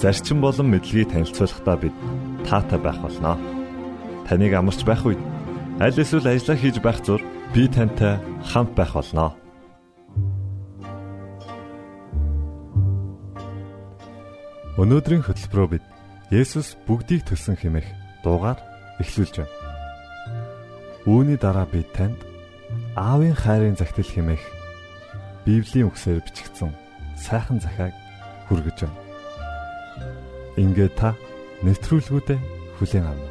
зарчим болон мэдлэгийг танилцуулахдаа бид таатай байх болноо. Таныг амарч байх үед аль эсвэл ажиллаа хийж байх зур би тантай хамт байх болноо. Өнөөдрийн хөтөлбөрөөр бид Есүс бүгдийг төлсөн хэмээх дуугаар эхлүүлж байна. Үүний дараа би танд аавын хайрын загтал хэмээх Библийн үгсээр бичигдсэн сайхан захааг хүргэж байна. Ингээ та нэвтрүүлгүүдэд хүлээн авна.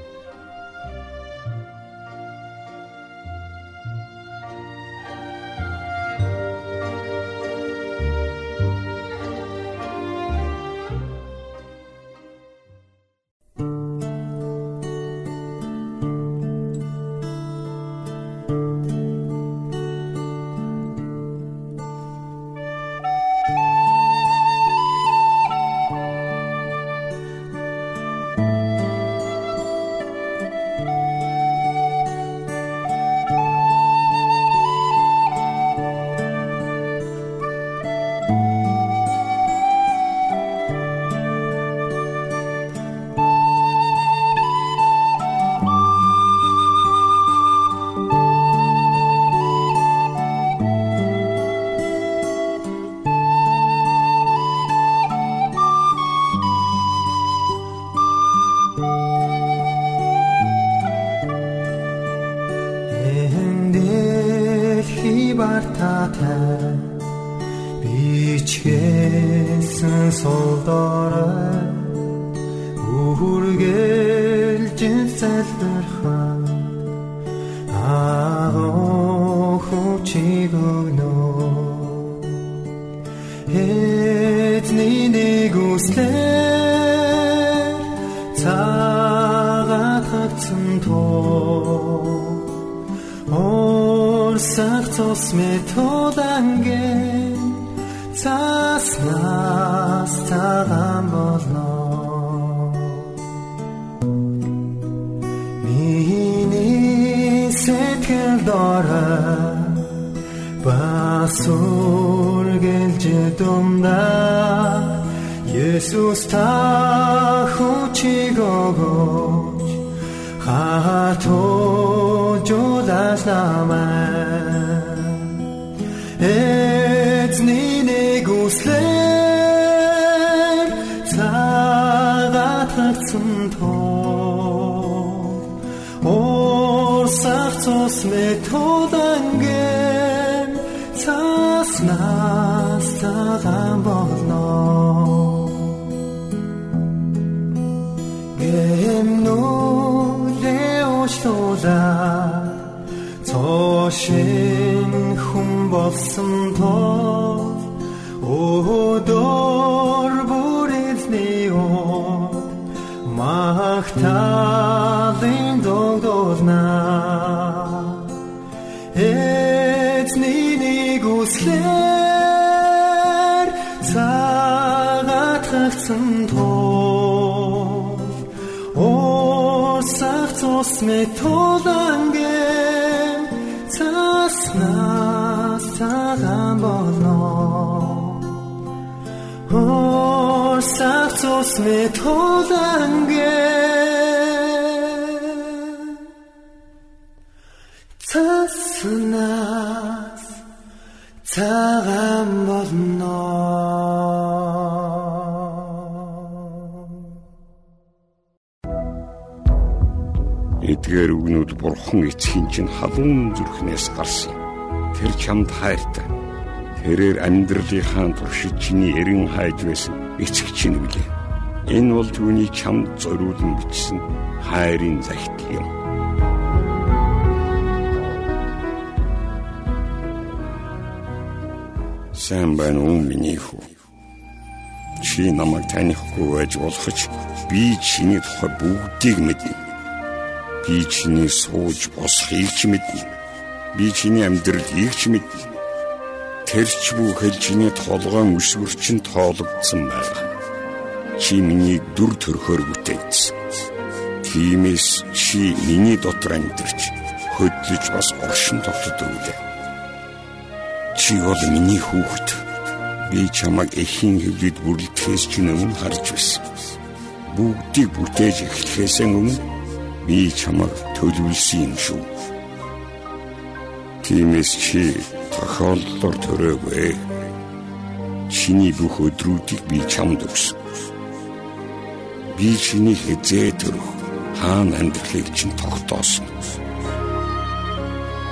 Методангэ цааснаас цагаан болно бас үргэлж дундаа Есүс та хүчиг өгөөч хатуужуулаш намайг эзний нэг үслэр цагаат хагцсан тоо. Орсах цус методанген цагаан болно. Гэмнүүлээ уушлуулаа Цоошин хүн болсон тоо Осах цус метоланген цаснаас цагаан болно. Осах цус метоланген Үгнүүд бурхан эцгийн чинь халуун зүрхнээс гарсан. Тэр чамд хайртай. Тэрээр амьдралынхаа туршид чиний эрен хайж байсан эцэг чинь билээ. Энэ бол түүний чамд зориулан бичсэн хайрын захидал юм. Сайн байна уу миний хүү? чи намайг танихгүй байж болох ч би чиний тухай бүгдийг мэднэ. Би чиний сууж босхийг ч мэднэ. Би чиний амьдралыг ч мэднэ. Тэрч бүхэл чиний толгойн өсвөрчин тоологдсон байна. Чи миний дүр төрхөөр бүтээгдсэн. Тиймээс чи миний дотор амьдарч хөдлөж бас оршин тогтдог үлээ. Чи бол миний хүүхэд. Би чамайг эхийн хөвлөд бүрлдэхээс чинь өмнө харж байсан. Бүгдийг бүтээж эхлэхээс өмнө би чамайг төлөвлөсөн юм шүү. Тиймээс чи тохиолдлоор төрөөгүй. Чиний бүх өдрүүдийг би чамд өгсөн. Би чиний хязээ төрөх хаана амьдралыг чинь тогтоосон.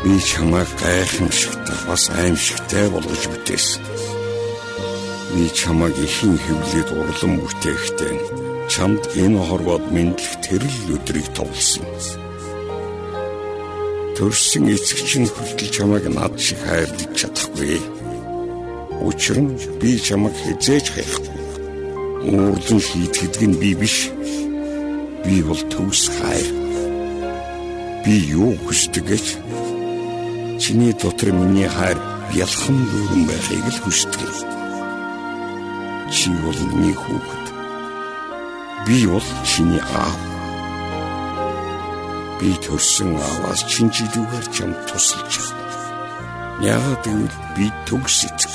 Би чамайг гайхамшигтай бас аимшигтай болгож бүтээсэн. Би чамайг ихэн хөвлөд урлан бүтээхдээ чамд энэ хорвоод мэдлэх тэрл өдрийг товлсон. Төрсөн эцэгчин хүртэл чамайг над шиг хайрлаж чадахгүй. Учир нь би чамайг хизээж хайхгүй. Уурлан хийтгэдэг нь би биш. Би бол төвс хайр. Би юу хүсдэг гэж чиний дотор миний хайр бялхан дүүрэн байхыг л хүсдэг. Чи бол миний хүүхэд. Би бол чиний аав. Би төрсөн ааваас чинжилүүгээр чамд тусалж байна. Яагаад гэвэл би төгс эцэг.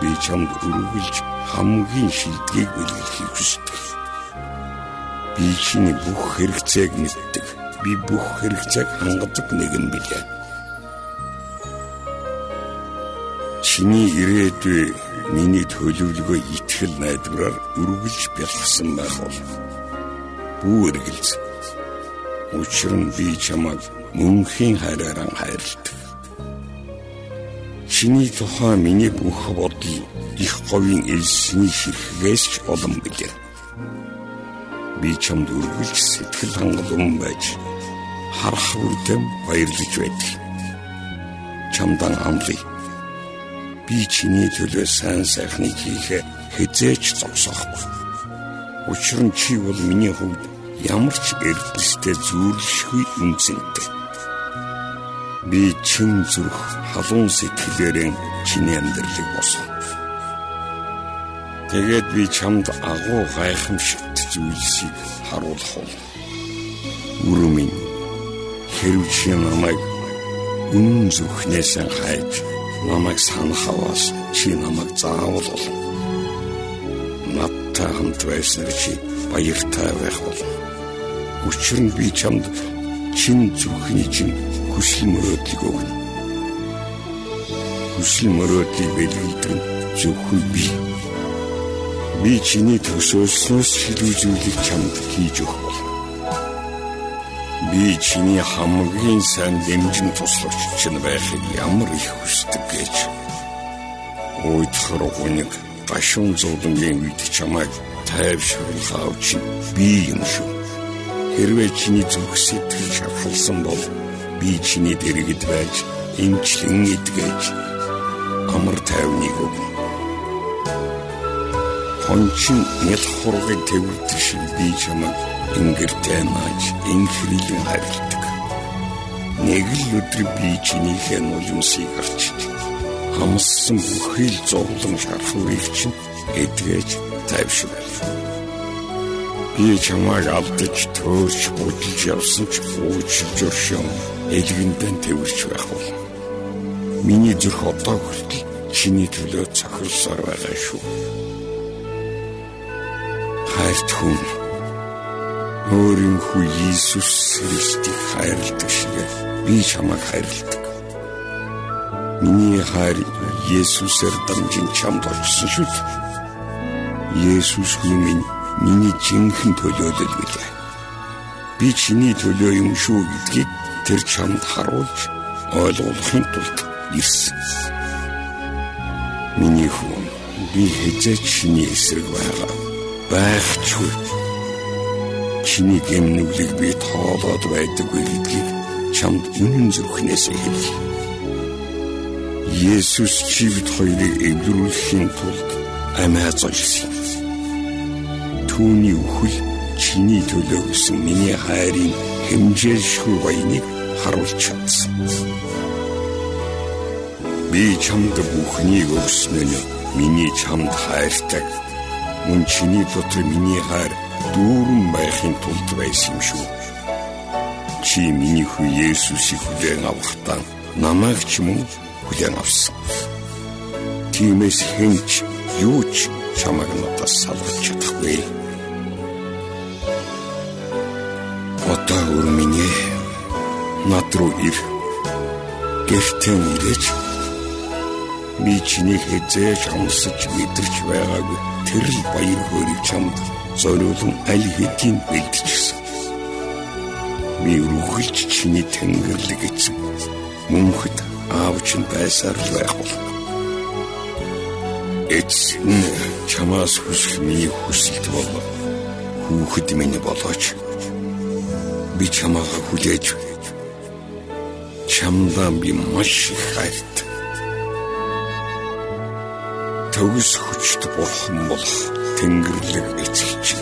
Би чамд өргөлж хамгийн шилдгийг бэлгэлхийг хүсдэг. Би чиний бүх хэрэгцээг мэддэг. Би бүх хэрэгцээг хангадаг нэгэн билээ. Чиний ирээдүй миний төлөвлөгөө итгэл найдвараар үргэлж бэлгсэн байх бол бүү эргэлз. Учир нь би чамайг мөнхийн хайраараа хайрладаг. Чиний тухай миний бүх бодол их говийн элсний ширхгээс ч олон билээ. Би чамд үргэлж сэтгэл хангалуун байж харах үрдэм баярлаж байдаг. Чамдан амлая би чиний төлөө сайн сайхныг хийхэ хизээч зогсоохгүй. Учир нь чи бол миний хувьд ямар ч эрдэнэстэй зүйлшгүй үнцэнтэй. Би чин зүрх халуун сэтгэлээрэн чиний амьдралыг босгоо. Тэгээд би чамд агуу гайхамшигт зүйлсийг харуулах бол. Үрүмэн хэрв чи намайг үнэн зүрхнээс хайж намайг санах аваас чи намайг заавал бол надтай хамт байснаар чи баяртай байх болно. Учир нь би чамд чин зүрхний чинь хүсэл мөрөөдлийг өгнө. Хүсэл мөрөөдлийг бэлгэлдэг зөвхөн би. Би чиний төсөөлснөөс шилүү зүйлийг чамд хийж өгөх болно. Би чиний хамгийн сайн дэмжин туслагч чинь байхыг ямар их хүсдэг гэж. Уйдхар гүнэг гашуун зовлонгийн үед чамайг тайвшруулах авч би юм шүү. Хэрвээ чиний зүрх сэтгэл шавхалсан бол би чиний дэргэд байж эмчлэн идгэж амар тайвныг өгнө. Хончин нял хургыг тэрвэрдэг шиг би чамайг ингэртэй нааж инхрийлэн харилдаг. Нэг л өдөр би чинийхээ нулимсыг арчиж хамссан бүхэл зовлон шархуурыг чинь эдгэж тайвшруулав. Би чамайг алдаж төөрч будалж явсан ч уучлж өршөөн элгэндэн тэрвэрч байх бол. Миний зүрх одоо хүртэл чиний төлөө цохилсоор байгаа шүү. Хайрт хүн өөрийн хүү Иесус Христийг хайрладаг шиг би чамайг хайрладаг. Миний хайр Есүсээр дамжин чамд очсон шүү дээ. Есүс минь миний жинхэнэ төлөөлөл билээ. Би чиний төлөө юм шүү гэдгийг тэр чамд харуулж ойлгуулахын тулд ирсэн. Миний хүн би хэзээ чиний эсрэг байгаа. Байгчгүй чиний гэмнүглийг би тоолоод байдаггүй гэдгийг чамд үнэн зүрхнээс хэлье. Есүс чи бид хоёрыг эвлэрүүлэхийн тулд амиа золсон. Түүний үхэл чиний төлөө гэсэн миний хайрын хэмжээлшгүй баяныг харуулж чадсан. Би чамд бүхнийг өгсөн нь миний чамд хайртай. Мөн чиний дотор миний хайр дүүрэн байхын тулд байсан юм шүү. Чи миний хүү Есүсийг хүлээн авахдаа намайг ч мөн хүлээн авсан. Тиймээс хинч юу ч чамайг надаас салгаж чадахгүй. Одоо өрминээ над руу ир. Гэртээ ирэж би чиний хэзээ шамсаж мэдэрч байгаагүй тэр л баяр хөөргийг чамд зориулан аль хэдийн бэлдчихсэн. Би үргэлж чиний тэнгэрлэг эзэн мөнхөд аавч нь байсаар л байх бол. Эцэн чамаас хүсэх миний хүсэлт бол хүүхэд минь болооч. Би чамаа хүлээж чамдаа би маш их хайрт. Төгс хүчт бурхан болох тэнгэрлэг эцэгч.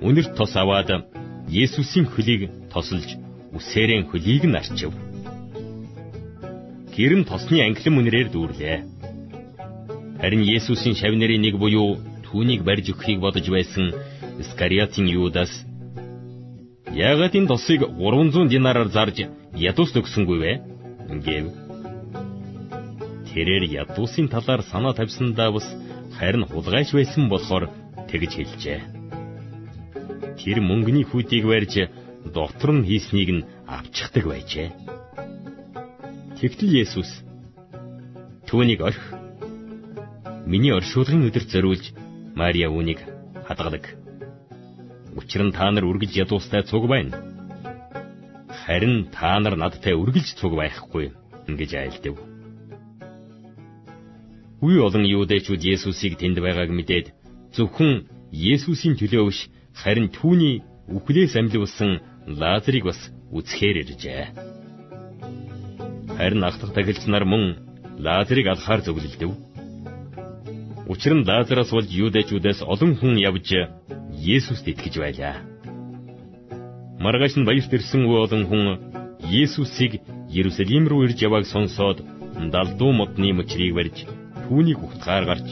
үнэрт тос аваад Есүсийн хөлийг тосолж үсээрэн хөлийг нь арчив. Гэрэм тосны англим үнэрээр дүүрлээ. Харин Есүсийн шавнырын нэг буюу түүнийг барьж өгөхийг бодож байсан Искариотын Юдас Яагаад энэ тосыг 300 динараар зарж ядуус өгсөнгүй вэ? гэв. Тэрээр ядуусын талаар санаа тавьсандаа бас харин хулгайч байсан болохоор тэгж хэлжээ тэр мөнгөний хүйтийг барьж дотор нь хийснийг нь авчихдаг байжээ. Тэгтэл Есүс түүнийг орх миний оршуулгын өдөрт зориулж Мария үүнийг хадгадаг. Учир нь та нар үргэлж ядуустай цуг байна. Харин та нар надтай үргэлж цуг байхгүй ингэж айлдав. Үе олон юудэчүүд Есүсийг тэнд байгааг мэдээд зөвхөн Есүсийн төлөө биш харин түүний үхлээс амьлуулсан Лазарыг бас үзэхээр иржээ. Харин ахтах тахилч нар мөн Лазарыг алхаар зөвлөлдөв. Учир нь Лазараас болж юудэчүүдээс олон хүн явж Есүст итгэж байлаа. Маргааш нь баярт ирсэн олон хүн Есүсийг Иерусалим руу ирж явааг сонсоод далдуу модны мөчрийг барьж түүнийг ухтгаар гарч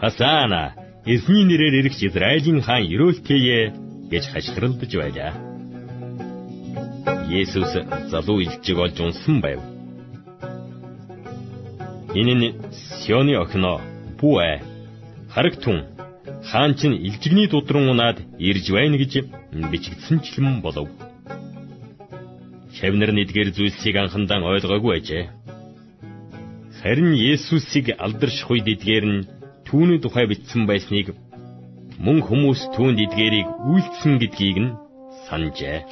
Хасана эзний нэрээр ирэх Израилийн хаан ерөөлтэйе гэж хашгиралдаж байлаа. Есүс залуу илжиг олж унсан байв. Энэ нь Сионы охиноо Бүэ харагтун хаан чинь илжигний дудран унаад ирж байна гэж бичигдсэнчлэн болов. Шавнар нь эдгээр зүйлсийг анхандаа ойлгоогүй ажээ. Харин Есүсийг алдарших үед эдгээр нь түүний тухай бичсэн байсныг мөн хүмүүс түүнд эдгээрийг үйлдсэн гэдгийг нь санджээ.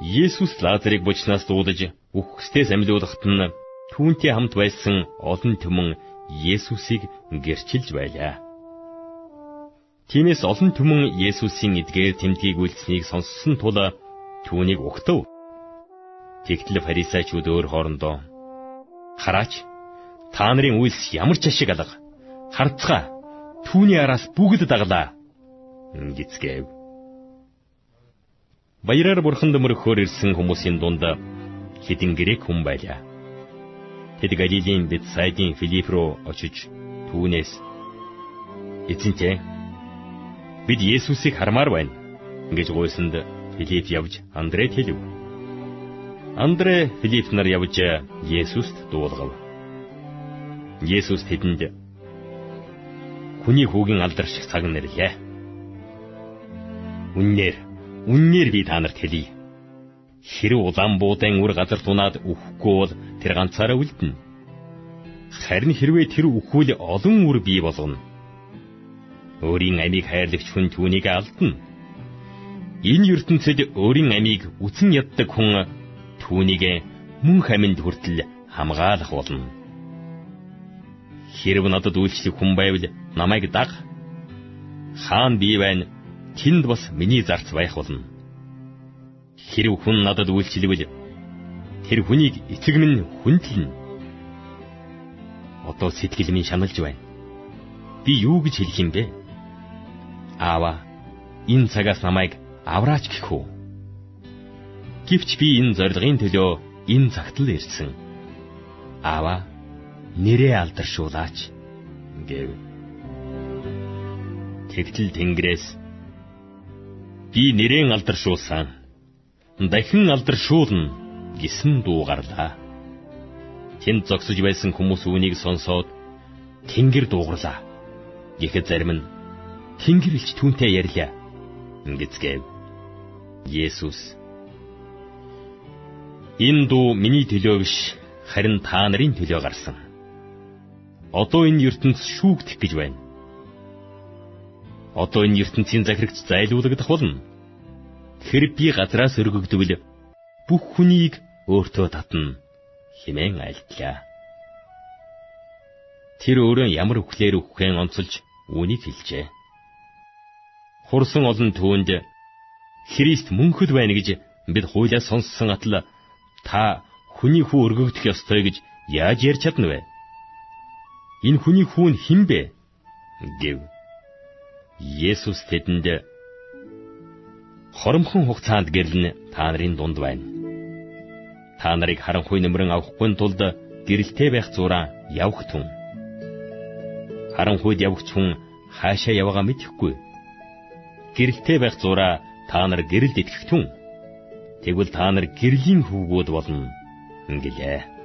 Есүс Лазарыг бочнаас дуудаж үхгсдээс амьлуулахад нь түүнтэй хамт байсан олон түмэн Есүсийг гэрчилж байлаа. Тиймээс олон түмэн Есүсийн эдгээр тэмдгийг үйлсныг сонссон тул түүнийг угтав. Тэгтэл фарисеучуд өөр хоорондоо хараач та нарын үйлс ямар ч ашиг алга харцгаа түүний араас бүгд даглаа гисгэв. Баяраар бурханд мөрөхөөр ирсэн хүмүүсийн дунд хэдин грек хүн байлаа. Тэд Галилийн Бетсайдын Филипп руу очиж түүнээс эзэнтэй бид Есүсийг хармаар байна гэж гуйсанд Филипп явж Андред хэлв. Андре Филипп нар явж Есүст дуулгав. Есүс тэдэнд хүний хүүгийн алдар шиг цаг нэрлээ. Үннээр үннээр би та нарт хэлье. Хэрэг улаан буудан үр газар тунаад үхэхгүй бол тэр ганцаараа үлдэнэ. Харин хэрвээ тэр үхвэл олон үр бий болгоно. Өөрийн амийг хайрлагч хүн түүнийг алдна. Энэ ертөнцид өөрийн амийг үтэн яддаг хүн түүнийг мөн хаминд хүртэл хамгаалах болно. Хэрв надад үйлчлэх хүн байвал намайг даг. Хаан бий байна. Тэнд бас миний зарц байх болно Хэрв хүн надад үйлчлэвэл тэр хүнийг эцэг минь хүндлэн. Одоо сэтгэл минь шаналж байна. Би юу гэж хэлэх юм бэ? Аава, энэ цагаас намайг авраач гэх үү? Гэвч би энэ зорилгын төлөө энэ цагт л ирсэн. Аава, нэрээ алдаршуулаач гэв. Тэгтэл Тэнгэрээс би нэрээ алдаршуулсан дахин алдаршуулна гэсэн дуу гарлаа. Тэнд зогсож байсан хүмүүс үүнийг сонсоод Тэнгэр дуугарлаа. Гэхэд зарим нь Тэнгэр илч түүнтэй ярьлаа. Ингэцгээв. Есүс Энэ дуу миний төлөө биш харин та нарын төлөө гарсан. Одоо энэ ертөнц шүүгдэх гэж байна. Одоо энэ ертөнцийн захирагч зайлуулагдах болно хэрэг би газраас өргөгдвөл бүх хүнийг өөртөө татна хэмээн айлтлаа. Тэр өөрөө ямар үхлээр үххэн онцолж үүнийг хэлжээ. Хурсан олон түүнд Христ мөнхөд байна гэж бид хуулиас сонссон атал та хүний хүү өргөгдөх ёстой гэж яаж ярьж чадна вэ? Энэ хүний хүү нь хэн бэ? гэв. Есүс тэдэнд хоромхон хугацаанд гэрлэн та нарын дунд байна. Та нарыг харанхуй нэмрэн авахгүй тулд гэрэлтэй байх зураа явах түн. Харанхуйд явагч хүн хаашаа явгаа мэдэхгүй. Гэрэлтэй байх зураа та нар гэрэлд итгэх түн. Тэгвэл та нар гэрлийн хүүгүүд болно гэлээ.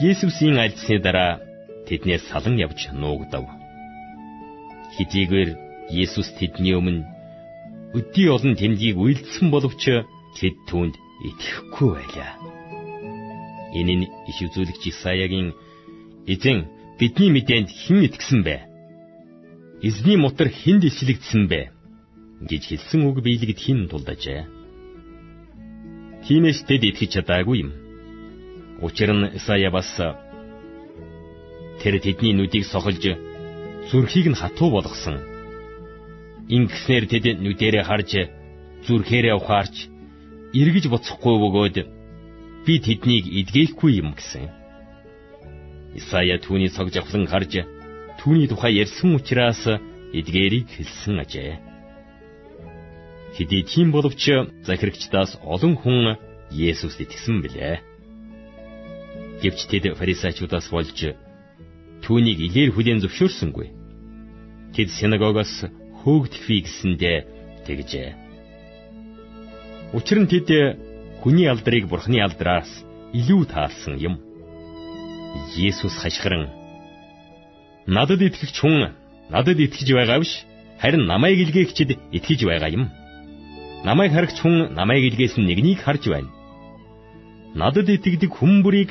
Есүсийн альцсны дараа тэднээс салан явж нуугдав. Хитийгээр Есүс тэдний өмнө өдий олон тэмдгийг үйлдсэн боловч тэд түүнд итгэхгүй байлаа. Энэ нь их үзүүлэгч Исаягийн эзэн бидний мэдээнд хэн итгэсэн бэ? Эзний мотор хэнд ислэгдсэн бэ? гэж хэлсэн үг биелэгд хин тулдажээ. Тиймээс тэд итгэж чадаагүй юм. Учир нь Исая бас тэр тэдний нүдийг сохолж зүрхийг нь хатуу болгосон Ингэснээр тэд нүдэрээ харж зүрхээрээ ухаарч эргэж буцахгүй бөгөөд би тэднийг эдгээхгүй юм гэсэн. Исая түүний цог жавхлан харж түүний тухай ярьсан учраас эдгээрийг хэлсэн ажээ. Хэдий тийм боловч захирагчдаас олон хүн Есүст итгэсэн билээ. Гэвч тэд фарисеучудаас болж түүнийг илээр хүлээн зөвшөөрсөнгүй. Тэд синагогоос хөөгдөхвээ гэсэндээ тэгжээ. Учир нь тэд хүний алдрыг бурхны алдраас илүү таалсан юм. Есүс хашгиран надад итгэгч хүн надад итгэж байгаа биш харин намайг илгээгчд итгэж байгаа юм. Намайг харагч хүн намайг илгээсэн нэгнийг харж байна. Надад итгэдэг хүн бүрийг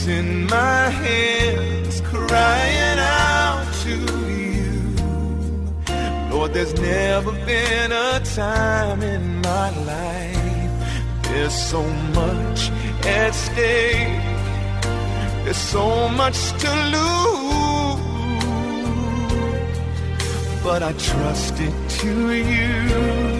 facing my hands, crying out to you. Lord, there's never been a time in my life. There's so much at stake. There's so much to lose. But I trust it to you.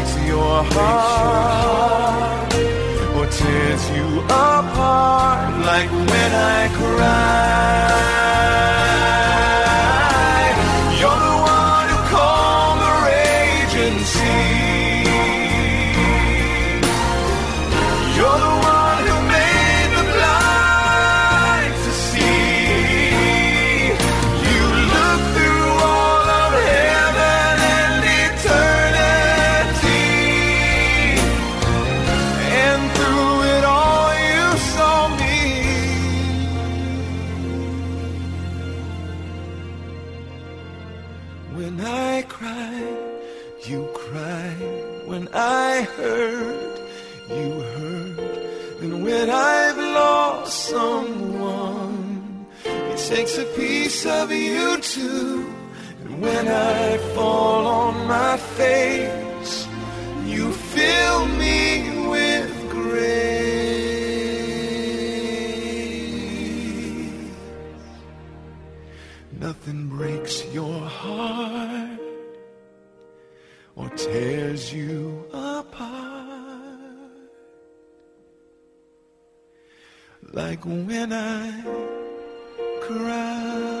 your heart or tears you apart like when I cry. When I cry, you cry. When I hurt, you hurt. And when I've lost someone, it takes a piece of you too. And when I fall on my face, you feel me tears you apart like when I cry.